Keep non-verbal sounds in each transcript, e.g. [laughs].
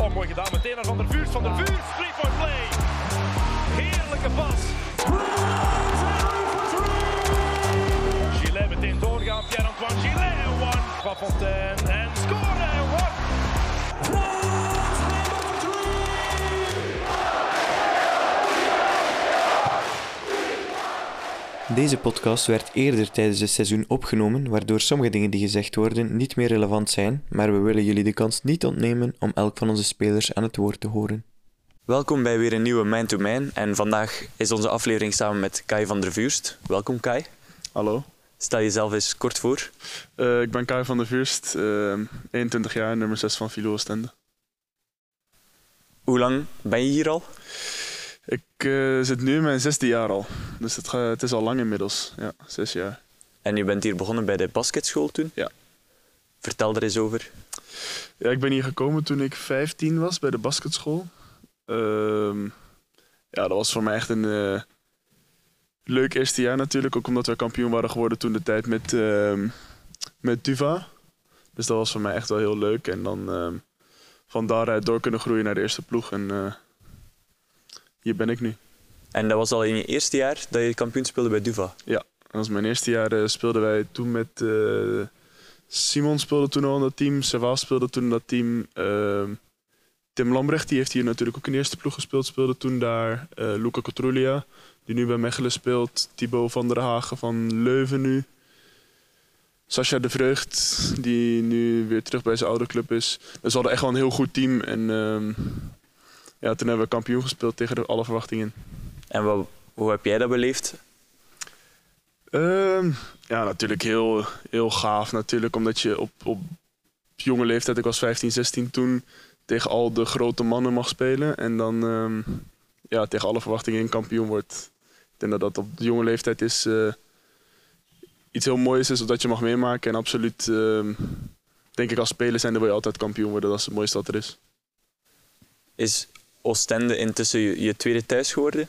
Oh, mooi gedaan. Meteen naar Van der Vuurs. Van der Vuurs, three point play. Heerlijke pas. Gillet meteen doorgaan. Pierre-Antoine Gillet. One. Van Fontaine. En scoren. Deze podcast werd eerder tijdens het seizoen opgenomen, waardoor sommige dingen die gezegd worden niet meer relevant zijn, maar we willen jullie de kans niet ontnemen om elk van onze spelers aan het woord te horen. Welkom bij weer een nieuwe Man to Man en vandaag is onze aflevering samen met Kai van der Vuurst. Welkom Kai. Hallo, Stel jezelf eens kort voor. Eh, ik ben Kai van der Vuurst, eh, 21 jaar, nummer 6 van Filo Oostende. Hoe lang ben je hier al? Ik eh, zit nu in mijn zesde jaar al, dus het, het is al lang inmiddels. Ja, zes jaar. En je bent hier begonnen bij de basketschool toen? Ja. Vertel er eens over. Ja, ik ben hier gekomen toen ik 15 was bij de basketschool. Ehm, ja, dat was voor mij echt een eh, leuk eerste jaar natuurlijk, ook omdat we kampioen waren geworden toen de tijd met, ehm, met Tuva. Dus dat was voor mij echt wel heel leuk. En dan ehm, van daaruit door kunnen groeien naar de eerste ploeg. En eh, hier ben ik nu. En dat was al in je eerste jaar dat je kampioen speelde bij Duva. Dat was mijn eerste jaar eh, speelden wij toen met... eh, Simon speelde toen al in dat team. Servaas speelde toen in dat team. ehm, Tim Lambrecht, die heeft hier natuurlijk ook in de eerste ploeg gespeeld. Speelde toen daar. eh Luca Cotrulia, die nu bij Mechelen speelt. Thibaut van der Hagen van Leuven nu. Sascha de Vreugd, die nu weer terug bij zijn oude club is. Dus we hadden echt wel een heel goed team. En ehm, ja, toen hebben we kampioen gespeeld tegen alle verwachtingen. En wat, hoe heb jij dat beleefd? Ehm, ja, natuurlijk heel, heel gaaf. Natuurlijk, omdat je op, op jonge leeftijd, ik was 15, 16 toen, tegen al de grote mannen mag spelen. En dan ehm, ja, tegen alle verwachtingen in kampioen wordt. Ik denk dat dat op de jonge leeftijd is, eh, iets heel moois is, dat je mag meemaken. En absoluut, ehm, denk ik, als speler zijn, dan wil je altijd kampioen worden. Dat is het mooiste wat er is. Is Oostende intussen je, je tweede thuis geworden?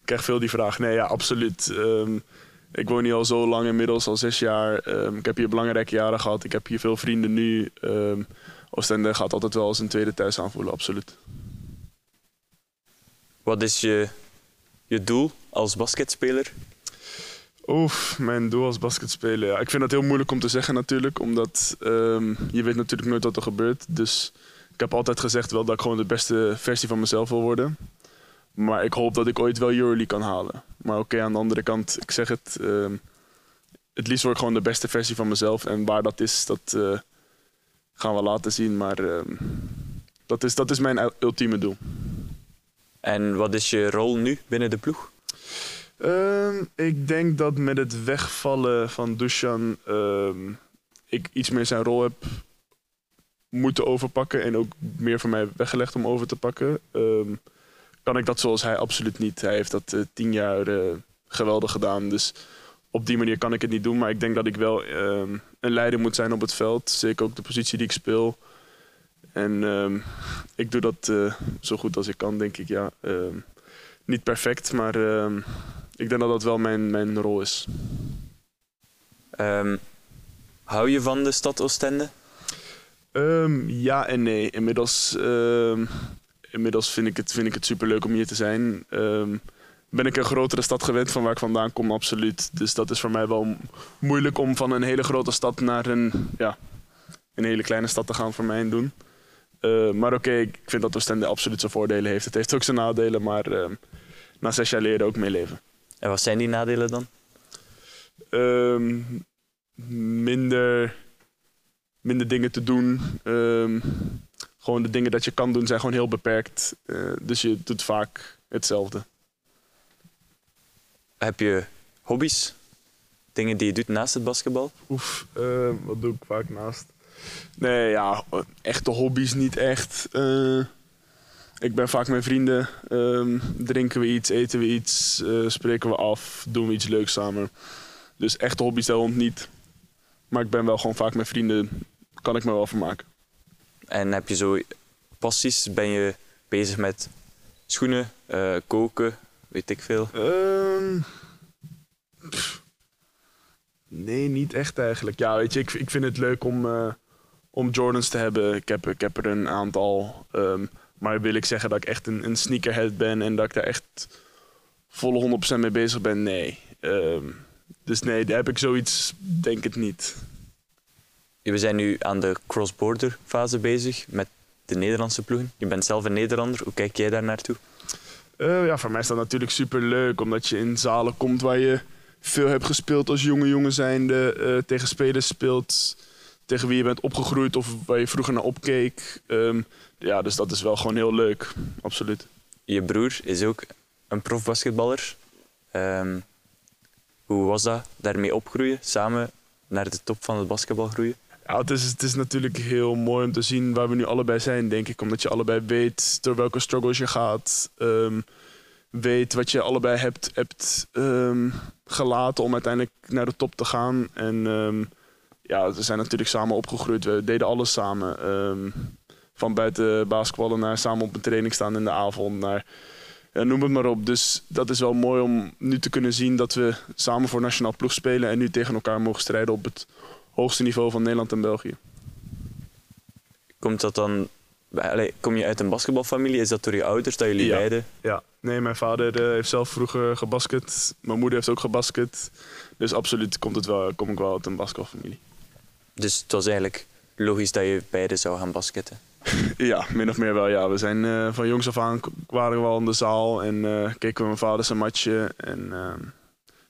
Ik krijg veel die vraag. Nee, ja, absoluut. Ehm, ik woon hier al zo lang inmiddels, al zes jaar. Ehm, ik heb hier belangrijke jaren gehad. Ik heb hier veel vrienden nu. Ehm Oostende gaat altijd wel als een tweede thuis aanvoelen, absoluut. Wat is je, je doel als basketspeler? Oef, mijn doel als basketspeler. Ja, ik vind dat heel moeilijk om te zeggen natuurlijk, omdat je weet natuurlijk nooit wat er gebeurt. Dus ik heb altijd gezegd wel dat ik gewoon de beste versie van mezelf wil worden. Maar ik hoop dat ik ooit wel Euroleague kan halen. Maar oké, aan de andere kant, ik zeg het, ehm, het liefst word ik gewoon de beste versie van mezelf. En waar dat is, dat eh, gaan we laten zien. Maar ehm, dat, is, dat is mijn ultieme doel. En wat is je rol nu binnen de ploeg? Ehm, ik denk dat met het wegvallen van Dushan ik iets meer zijn rol heb moeten overpakken en ook meer voor mij weggelegd om over te pakken. Ehm, kan ik dat zoals hij absoluut niet. Hij heeft dat eh, tien jaar eh, geweldig gedaan. Dus op die manier kan ik het niet doen. Maar ik denk dat ik wel ehm, een leider moet zijn op het veld. Zeker ook de positie die ik speel. En ehm, ik doe dat eh, zo goed als ik kan, denk ik. Ja. Niet perfect, maar ik denk dat dat wel mijn, mijn rol is. Hou je van de stad Oostende? Ehm, ja en nee. Inmiddels, ehm, inmiddels vind ik het, vind ik het superleuk om hier te zijn. Ehm, ben ik een grotere stad gewend van waar ik vandaan kom, absoluut. Dus dat is voor mij wel moeilijk om van een hele grote stad naar een, ja, een hele kleine stad te gaan voor mij en doen. Maar oké, ik vind dat Oostende absoluut zijn voordelen heeft. Het heeft ook zijn nadelen, maar na zes jaar leren ook mee leven. En wat zijn die nadelen dan? Minder, minder dingen te doen. Ehm, gewoon de dingen dat je kan doen zijn gewoon heel beperkt. Eh, dus je doet vaak hetzelfde. Heb je hobby's? Dingen die je doet naast het basketbal? Oef, ehm, wat doe ik vaak naast? Nee, ja, echte hobby's niet echt. Eh, ik ben vaak met vrienden. Ehm, drinken we iets, eten we iets, eh, spreken we af, doen we iets leuks samen. Dus echte hobby's daar rond niet. Maar ik ben wel gewoon vaak met vrienden. Kan ik me wel vermaken. En heb je zo passies? Ben je bezig met schoenen, eh, koken, weet ik veel? Ehm, nee, niet echt eigenlijk. Ja, weet je, ik, ik vind het leuk om, eh, om Jordans te hebben. Ik heb, ik heb er een aantal. ehm, maar wil ik zeggen dat ik echt een, een sneakerhead ben en dat ik daar echt volle 100% mee bezig ben? Nee. Ehm, dus nee, daar heb ik zoiets, denk ik niet. We zijn nu aan de cross-border fase bezig met de Nederlandse ploegen. Je bent zelf een Nederlander. Hoe kijk jij daar naartoe? Eh, ja, voor mij is dat natuurlijk super leuk, omdat je in zalen komt waar je veel hebt gespeeld als jonge jongen zijnde, eh, tegen spelers speelt, tegen wie je bent opgegroeid of waar je vroeger naar opkeek. Ehm, ja, dus dat is wel gewoon heel leuk, absoluut. Je broer is ook een profbasketballer. Ehm, hoe was dat daarmee opgroeien, samen naar de top van het basketbal groeien? Het is, het is natuurlijk heel mooi om te zien waar we nu allebei zijn, denk ik. Omdat je allebei weet door welke struggles je gaat. ehm, weet wat je allebei hebt, hebt ehm, gelaten om uiteindelijk naar de top te gaan. En ehm, ja, we zijn natuurlijk samen opgegroeid. We deden alles samen. van buiten basketballen naar samen op een training staan in de avond. Naar, ja, noem het maar op. Dus dat is wel mooi om nu te kunnen zien dat we samen voor nationaal ploeg spelen. En nu tegen elkaar mogen strijden op het hoogste niveau van Nederland en België. Komt dat dan... Allee, kom je uit een basketbalfamilie? Is dat door je ouders dat jullie Ja. beiden... Ja, nee, mijn vader eh, heeft zelf vroeger gebasket. Mijn moeder heeft ook gebasket. Dus absoluut komt het wel, kom ik wel uit een basketbalfamilie. Dus het was eigenlijk logisch dat je beiden zou gaan basketten. [laughs] Ja, min of meer wel. Ja. We zijn eh, van jongs af aan waren we al in de zaal en eh, keken we mijn vader zijn matje. En, ehm,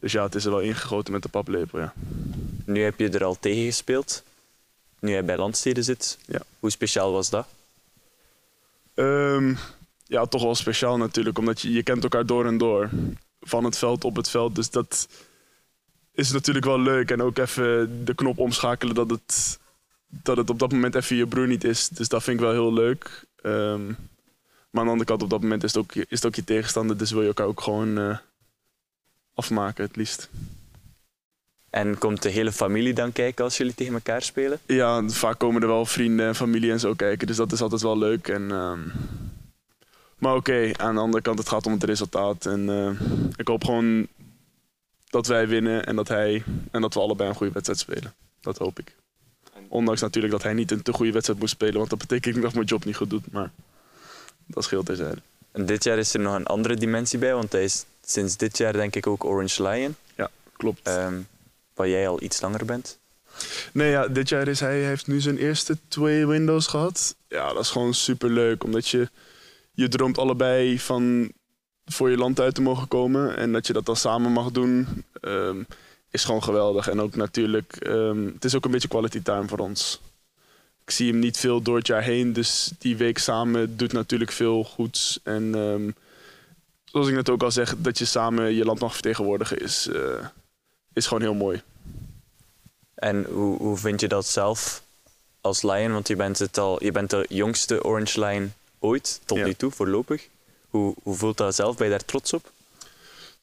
dus ja, het is er wel ingegoten met de paplepel. Ja. Nu heb je er al tegen gespeeld. Nu jij bij Landsteden zit. Ja. Hoe speciaal was dat? Ehm, ja, toch wel speciaal natuurlijk, omdat je, je kent elkaar door en door. Van het veld op het veld. Dus dat is natuurlijk wel leuk. En ook even de knop omschakelen dat het, dat het op dat moment even je broer niet is. Dus dat vind ik wel heel leuk. Ehm, maar aan de andere kant, op dat moment is het ook, je- is het ook je tegenstander. Dus wil je elkaar ook gewoon eh, afmaken, het liefst. En komt de hele familie dan kijken als jullie tegen elkaar spelen? Ja, vaak komen er wel vrienden en familie en zo kijken. Dus dat is altijd wel leuk. En, ehm, maar oké, aan de andere kant, het gaat om het resultaat. En eh, ik hoop gewoon dat wij winnen en dat hij en dat we allebei een goede wedstrijd spelen. Dat hoop ik. Ondanks natuurlijk dat hij niet een te goede wedstrijd moet spelen, want dat betekent dat ik mijn job niet goed doe. Maar dat scheelt terzijde. En dit jaar is er nog een andere dimensie bij, want hij is sinds dit jaar denk ik ook Orange Lion. Klopt. ehm, waar jij al iets langer bent. Nee, ja, dit jaar is hij, hij heeft nu zijn eerste twee windows gehad. Ja, dat is gewoon super leuk, omdat je, je droomt allebei van voor je land uit te mogen komen. En dat je dat dan samen mag doen, ehm, is gewoon geweldig. En ook natuurlijk, ehm, het is ook een beetje quality time voor ons. Ik zie hem niet veel door het jaar heen, dus die week samen doet natuurlijk veel goeds. En ehm, zoals ik net ook al zeg, dat je samen je land mag vertegenwoordigen is, eh, is gewoon heel mooi. En hoe, hoe vind je dat zelf als Lion? Want je bent, het al, je bent de jongste Orange Lion ooit, tot Ja. nu toe, voorlopig. Hoe, hoe voelt dat zelf? Ben je daar trots op?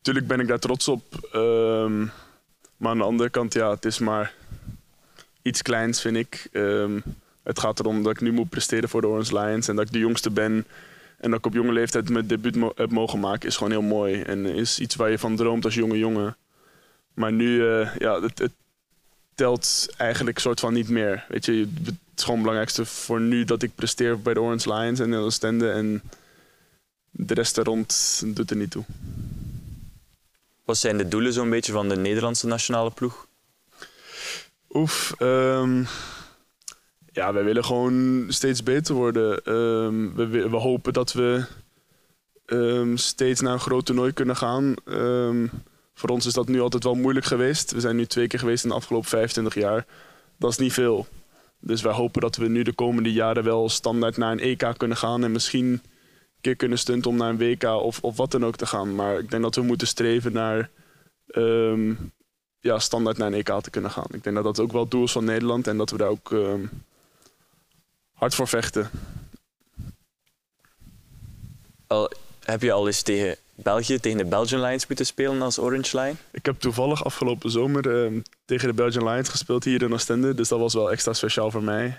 Tuurlijk ben ik daar trots op. ehm, maar aan de andere kant, ja, het is maar iets kleins, vind ik. Ehm, het gaat erom dat ik nu moet presteren voor de Orange Lions. En dat ik de jongste ben. En dat ik op jonge leeftijd mijn debuut heb mogen maken, is gewoon heel mooi. En is iets waar je van droomt als jonge jongen. Maar nu, eh, ja, het, het telt eigenlijk soort van niet meer. Weet je, het is gewoon het belangrijkste voor nu dat ik presteer bij de Orange Lions en de Oostende. En de rest er rond doet er niet toe. Wat zijn de doelen zo'n beetje van de Nederlandse nationale ploeg? Oef, ehm, ja, wij willen gewoon steeds beter worden. Ehm, we, we hopen dat we ehm, steeds naar een groot toernooi kunnen gaan. Voor ons is dat nu altijd wel moeilijk geweest. We zijn nu twee keer geweest in de afgelopen 25 jaar. Dat is niet veel. Dus wij hopen dat we nu de komende jaren wel standaard naar een EK kunnen gaan. En misschien keer kunnen stunten om naar een WK of, of wat dan ook te gaan. Maar ik denk dat we moeten streven naar ehm, ja, standaard naar een EK te kunnen gaan. Ik denk dat dat ook wel het doel is van Nederland en dat we daar ook ehm, hard voor vechten. Al, heb je al eens tegen België, tegen de Belgian Lions moeten spelen als Orange Lion? Ik heb toevallig afgelopen zomer ehm, tegen de Belgian Lions gespeeld hier in Oostende, dus dat was wel extra speciaal voor mij.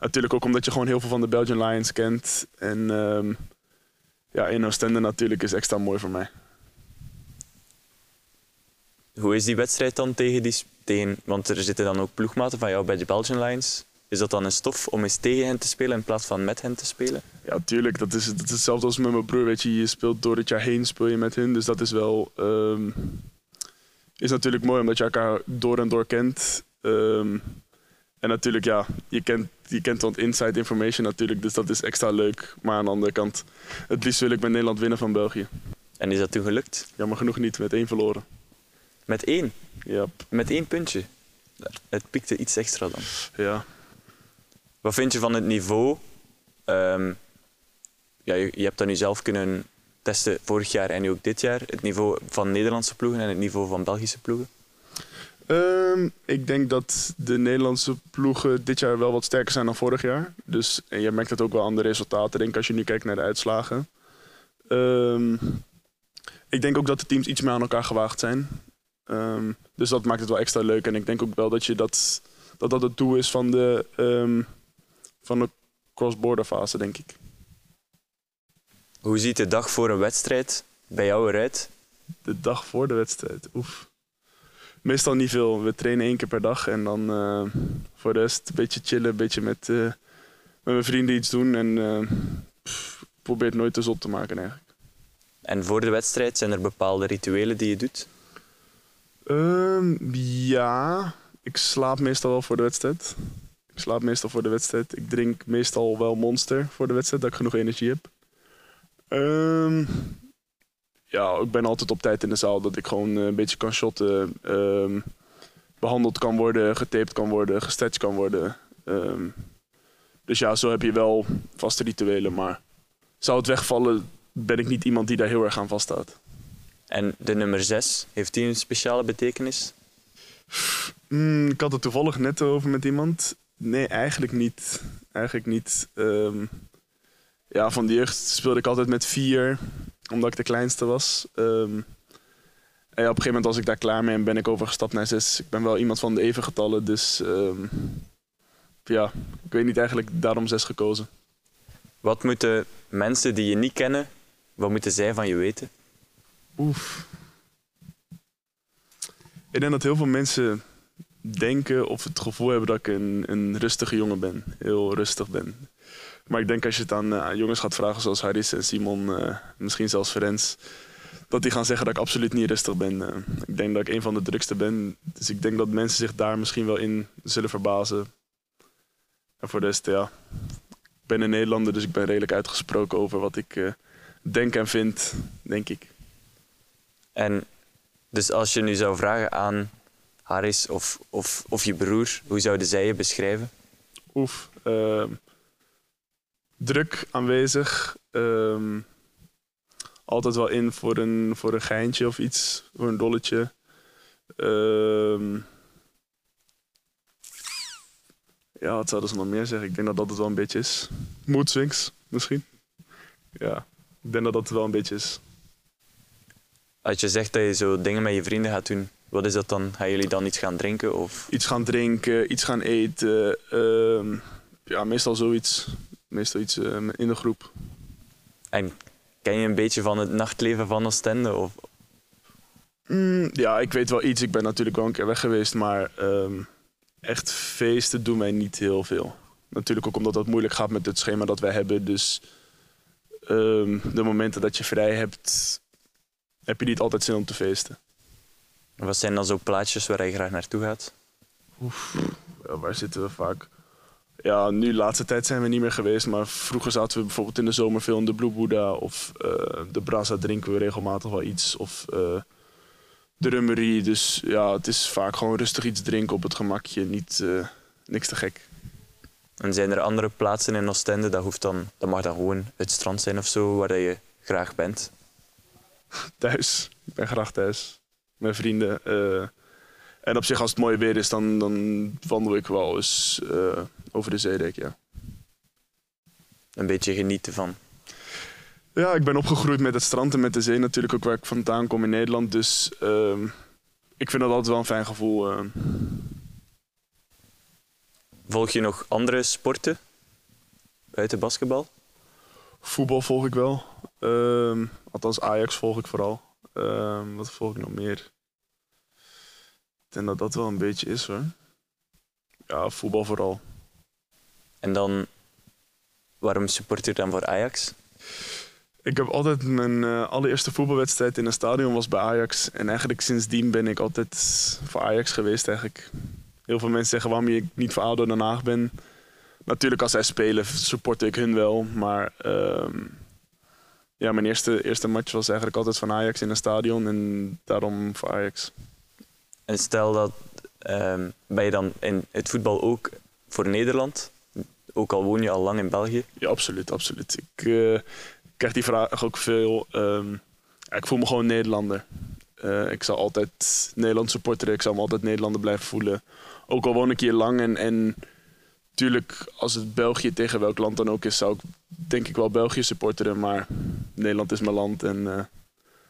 Natuurlijk ook omdat je gewoon heel veel van de Belgian Lions kent. En ehm, ja, in Oostende natuurlijk is extra mooi voor mij. Hoe is die wedstrijd dan tegen die... Tegen, want er zitten dan ook ploegmaten van jou bij de Belgian Lions. Is dat dan een stof om eens tegen hen te spelen in plaats van met hen te spelen? Ja, tuurlijk. Dat is, dat is hetzelfde als met mijn broer. Weet je, je speelt door het jaar heen speel je met hen. Dus dat is wel... ehm, is natuurlijk mooi omdat je elkaar door en door kent. Ehm, en natuurlijk, ja, je kent, je kent dan inside information natuurlijk. Dus dat is extra leuk. Maar aan de andere kant, het liefst wil ik met Nederland winnen van België. En is dat toen gelukt? Jammer genoeg niet, met één verloren. Met één? Ja, Met één puntje? Het piekte iets extra dan. ja. Wat vind je van het niveau? Ehm, ja, je, je hebt dat nu zelf kunnen testen vorig jaar en nu ook dit jaar. Het niveau van Nederlandse ploegen en het niveau van Belgische ploegen. Ehm, ik denk dat de Nederlandse ploegen dit jaar wel wat sterker zijn dan vorig jaar. Dus, en je merkt het ook wel aan de resultaten, denk ik, als je nu kijkt naar de uitslagen. Ehm, ik denk ook dat de teams iets meer aan elkaar gewaagd zijn. Ehm, dus dat maakt het wel extra leuk. En ik denk ook wel dat je dat, dat, dat het doel is van de, van de cross-border fase, denk ik. Hoe ziet de dag voor een wedstrijd bij jou eruit? De dag voor de wedstrijd, oef. Meestal niet veel. We trainen één keer per dag en dan eh, voor de rest een beetje chillen, een beetje met, eh, met mijn vrienden iets doen. En eh, pff, probeer het nooit te zot te maken eigenlijk. En voor de wedstrijd zijn er bepaalde rituelen die je doet? Ehm, ja, ik slaap meestal wel voor de wedstrijd. Ik slaap meestal voor de wedstrijd. Ik drink meestal wel Monster voor de wedstrijd, dat ik genoeg energie heb. Ehm, ja, ik ben altijd op tijd in de zaal, dat ik gewoon eh, een beetje kan shotten. ehm, behandeld kan worden, getaped kan worden, gestretched kan worden. Ehm, dus ja, zo heb je wel vaste rituelen, maar zou het wegvallen, ben ik niet iemand die daar heel erg aan vasthoudt. En de nummer 6, heeft die een speciale betekenis? Mm, ik had het toevallig net over met iemand. Nee, eigenlijk niet. Eigenlijk niet. Ehm, ja, van de jeugd speelde ik altijd met vier, omdat ik de kleinste was. Ehm, en ja, op een gegeven moment was ik daar klaar mee en ben ik overgestapt naar zes. Ik ben wel iemand van de even getallen, dus ehm, ja, ik weet niet eigenlijk daarom zes gekozen. Wat moeten mensen die je niet kennen, wat moeten zij van je weten? Oef. Ik denk dat heel veel mensen denken of het gevoel hebben dat ik een, een rustige jongen ben. Heel rustig ben. Maar ik denk als je het aan eh, jongens gaat vragen zoals Haris en Simon, eh, misschien zelfs Ferenc, dat die gaan zeggen dat ik absoluut niet rustig ben. Eh, ik denk dat ik een van de drukste ben. Dus ik denk dat mensen zich daar misschien wel in zullen verbazen. En voor de rest, ja. Ik ben een Nederlander, dus ik ben redelijk uitgesproken over wat ik denk en vind, denk ik. En dus als je nu zou vragen aan Haris of, of, of je broer, hoe zouden zij je beschrijven? Oef. Druk aanwezig. ehm, altijd wel in voor een, voor een geintje of iets. Voor een dolletje. Ehm, ja, wat zouden ze nog meer zeggen? Ik denk dat dat het wel een beetje is. Mood swings, misschien. Ja, ik denk dat dat het wel een beetje is. Als je zegt dat je zo dingen met je vrienden gaat doen, wat is dat dan? Gaan jullie dan iets gaan drinken? Of... Iets gaan drinken, iets gaan eten. ehm, ja, meestal zoiets. Meestal iets eh, in de groep. En ken je een beetje van het nachtleven van Oostende? Of... Mm, ja, ik weet wel iets. Ik ben natuurlijk wel een keer weg geweest, maar ehm, echt feesten doen mij niet heel veel. Natuurlijk ook omdat dat moeilijk gaat met het schema dat wij hebben. Dus ehm, de momenten dat je vrij hebt, heb je niet altijd zin om te feesten. Wat zijn dan zo plaatjes waar je graag naartoe gaat? Ja, waar zitten we vaak? Ja, nu de laatste tijd zijn we niet meer geweest, maar vroeger zaten we bijvoorbeeld in de zomer veel in de Blue Buddha of eh, de Brasa drinken we regelmatig wel iets. Of eh, de rummerie. Dus ja, het is vaak gewoon rustig iets drinken op het gemakje, niet eh, niks te gek. En zijn er andere plaatsen in Oostende, dat, hoeft dan, dat mag dan gewoon het strand zijn of zo, waar dat je graag bent? Thuis, ik ben graag thuis. Met vrienden. En op zich, als het mooi weer is, dan, dan wandel ik wel eens eh, over de zeedijk, ja. Een beetje genieten van. Ja, ik ben opgegroeid met het strand en met de zee natuurlijk ook waar ik vandaan kom in Nederland. Dus ehm, ik vind dat altijd wel een fijn gevoel. eh. Volg je nog andere sporten buiten basketbal? voetbal volg ik wel. Ehm, althans, Ajax volg ik vooral. Ehm, wat volg ik nog meer? Ik denk dat dat wel een beetje is hoor. Ja, voetbal vooral. En dan, waarom support je dan voor Ajax? Ik heb altijd mijn eh, allereerste voetbalwedstrijd in een stadion was bij Ajax. En eigenlijk sindsdien ben ik altijd voor Ajax geweest eigenlijk. Heel veel mensen zeggen waarom ik niet voor ADO Den Haag ben. Natuurlijk als zij spelen supporte ik hun wel. Maar ehm, ja, mijn eerste, eerste match was eigenlijk altijd van Ajax in een stadion. En daarom voor Ajax. En stel dat, ehm, ben je dan in het voetbal ook voor Nederland? Ook al woon je al lang in België? Ja, absoluut, absoluut. Ik eh, krijg die vraag ook veel. Ehm, ja, ik voel me gewoon Nederlander. Eh, ik zal altijd Nederland supporteren. Ik zal me altijd Nederlander blijven voelen. Ook al woon ik hier lang. En, en tuurlijk, als het België tegen welk land dan ook is, zou ik denk ik wel België supporteren. Maar Nederland is mijn land en eh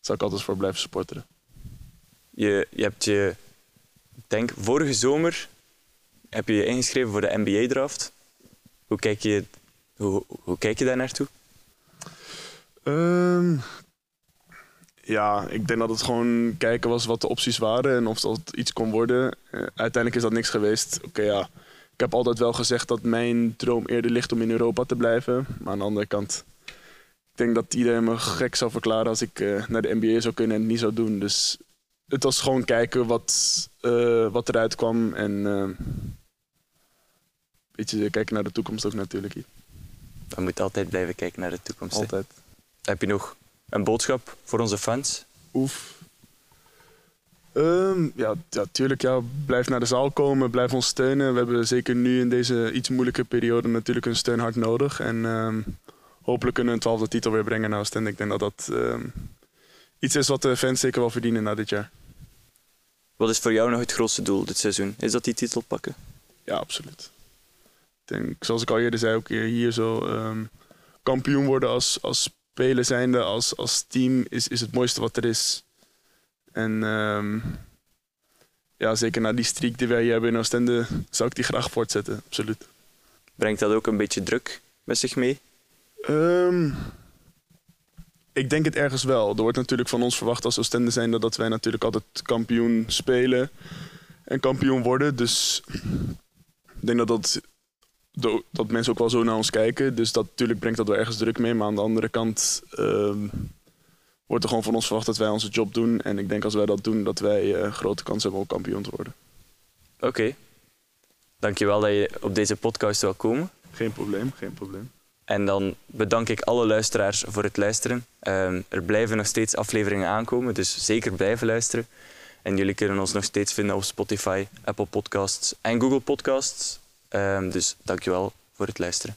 zal ik altijd voor blijven supporteren. Je, je hebt je, denk vorige zomer, heb je je ingeschreven voor de NBA-draft. Hoe kijk je, hoe, hoe kijk je daar naartoe? Ehm, ja, ik denk dat het gewoon kijken was wat de opties waren en of dat iets kon worden. Eh, uiteindelijk is dat niks geweest. Oké, ja. Ik heb altijd wel gezegd dat mijn droom eerder ligt om in Europa te blijven. Maar aan de andere kant, ik denk dat iedereen me gek zou verklaren als ik eh, naar de NBA zou kunnen en het niet zou doen. Dus het was gewoon kijken wat, eh, wat eruit kwam en een beetje kijken naar de toekomst ook natuurlijk. We moeten altijd blijven kijken naar de toekomst. hè. Altijd. Heb je nog een boodschap voor onze fans? Oef. Ehm, ja, ja, tuurlijk. Ja. Blijf naar de zaal komen, blijf ons steunen. We hebben zeker nu in deze iets moeilijke periode natuurlijk een steun hard nodig. En ehm, hopelijk kunnen we een twaalfde titel weer brengen naar Oostende. Ik denk dat dat ehm, iets is wat de fans zeker wel verdienen na dit jaar. Wat is voor jou nog het grootste doel dit seizoen? Is dat die titel pakken? Ja, absoluut. Ik denk, zoals ik al eerder zei, ook hier zo ehm, kampioen worden als, als speler zijnde, als, als team, is, is het mooiste wat er is. En ehm, ja, zeker na die streak die wij hier hebben in Oostende, zou ik die graag voortzetten, absoluut. Brengt dat ook een beetje druk met zich mee? Ehm, ik denk het ergens wel. Er wordt natuurlijk van ons verwacht als Oostende zijnde dat wij natuurlijk altijd kampioen spelen en kampioen worden. Dus ik denk dat, dat, dat mensen ook wel zo naar ons kijken. Dus dat natuurlijk brengt dat wel ergens druk mee. Maar aan de andere kant ehm, wordt er gewoon van ons verwacht dat wij onze job doen. En ik denk als wij dat doen, dat wij eh, grote kans hebben om kampioen te worden. Oké. Dankjewel dat je op deze podcast wil komen. Geen probleem, geen probleem. En dan bedank ik alle luisteraars voor het luisteren. Ehm, er blijven nog steeds afleveringen aankomen, dus zeker blijven luisteren. En jullie kunnen ons nog steeds vinden op Spotify, Apple Podcasts en Google Podcasts. Ehm, dus dankjewel voor het luisteren.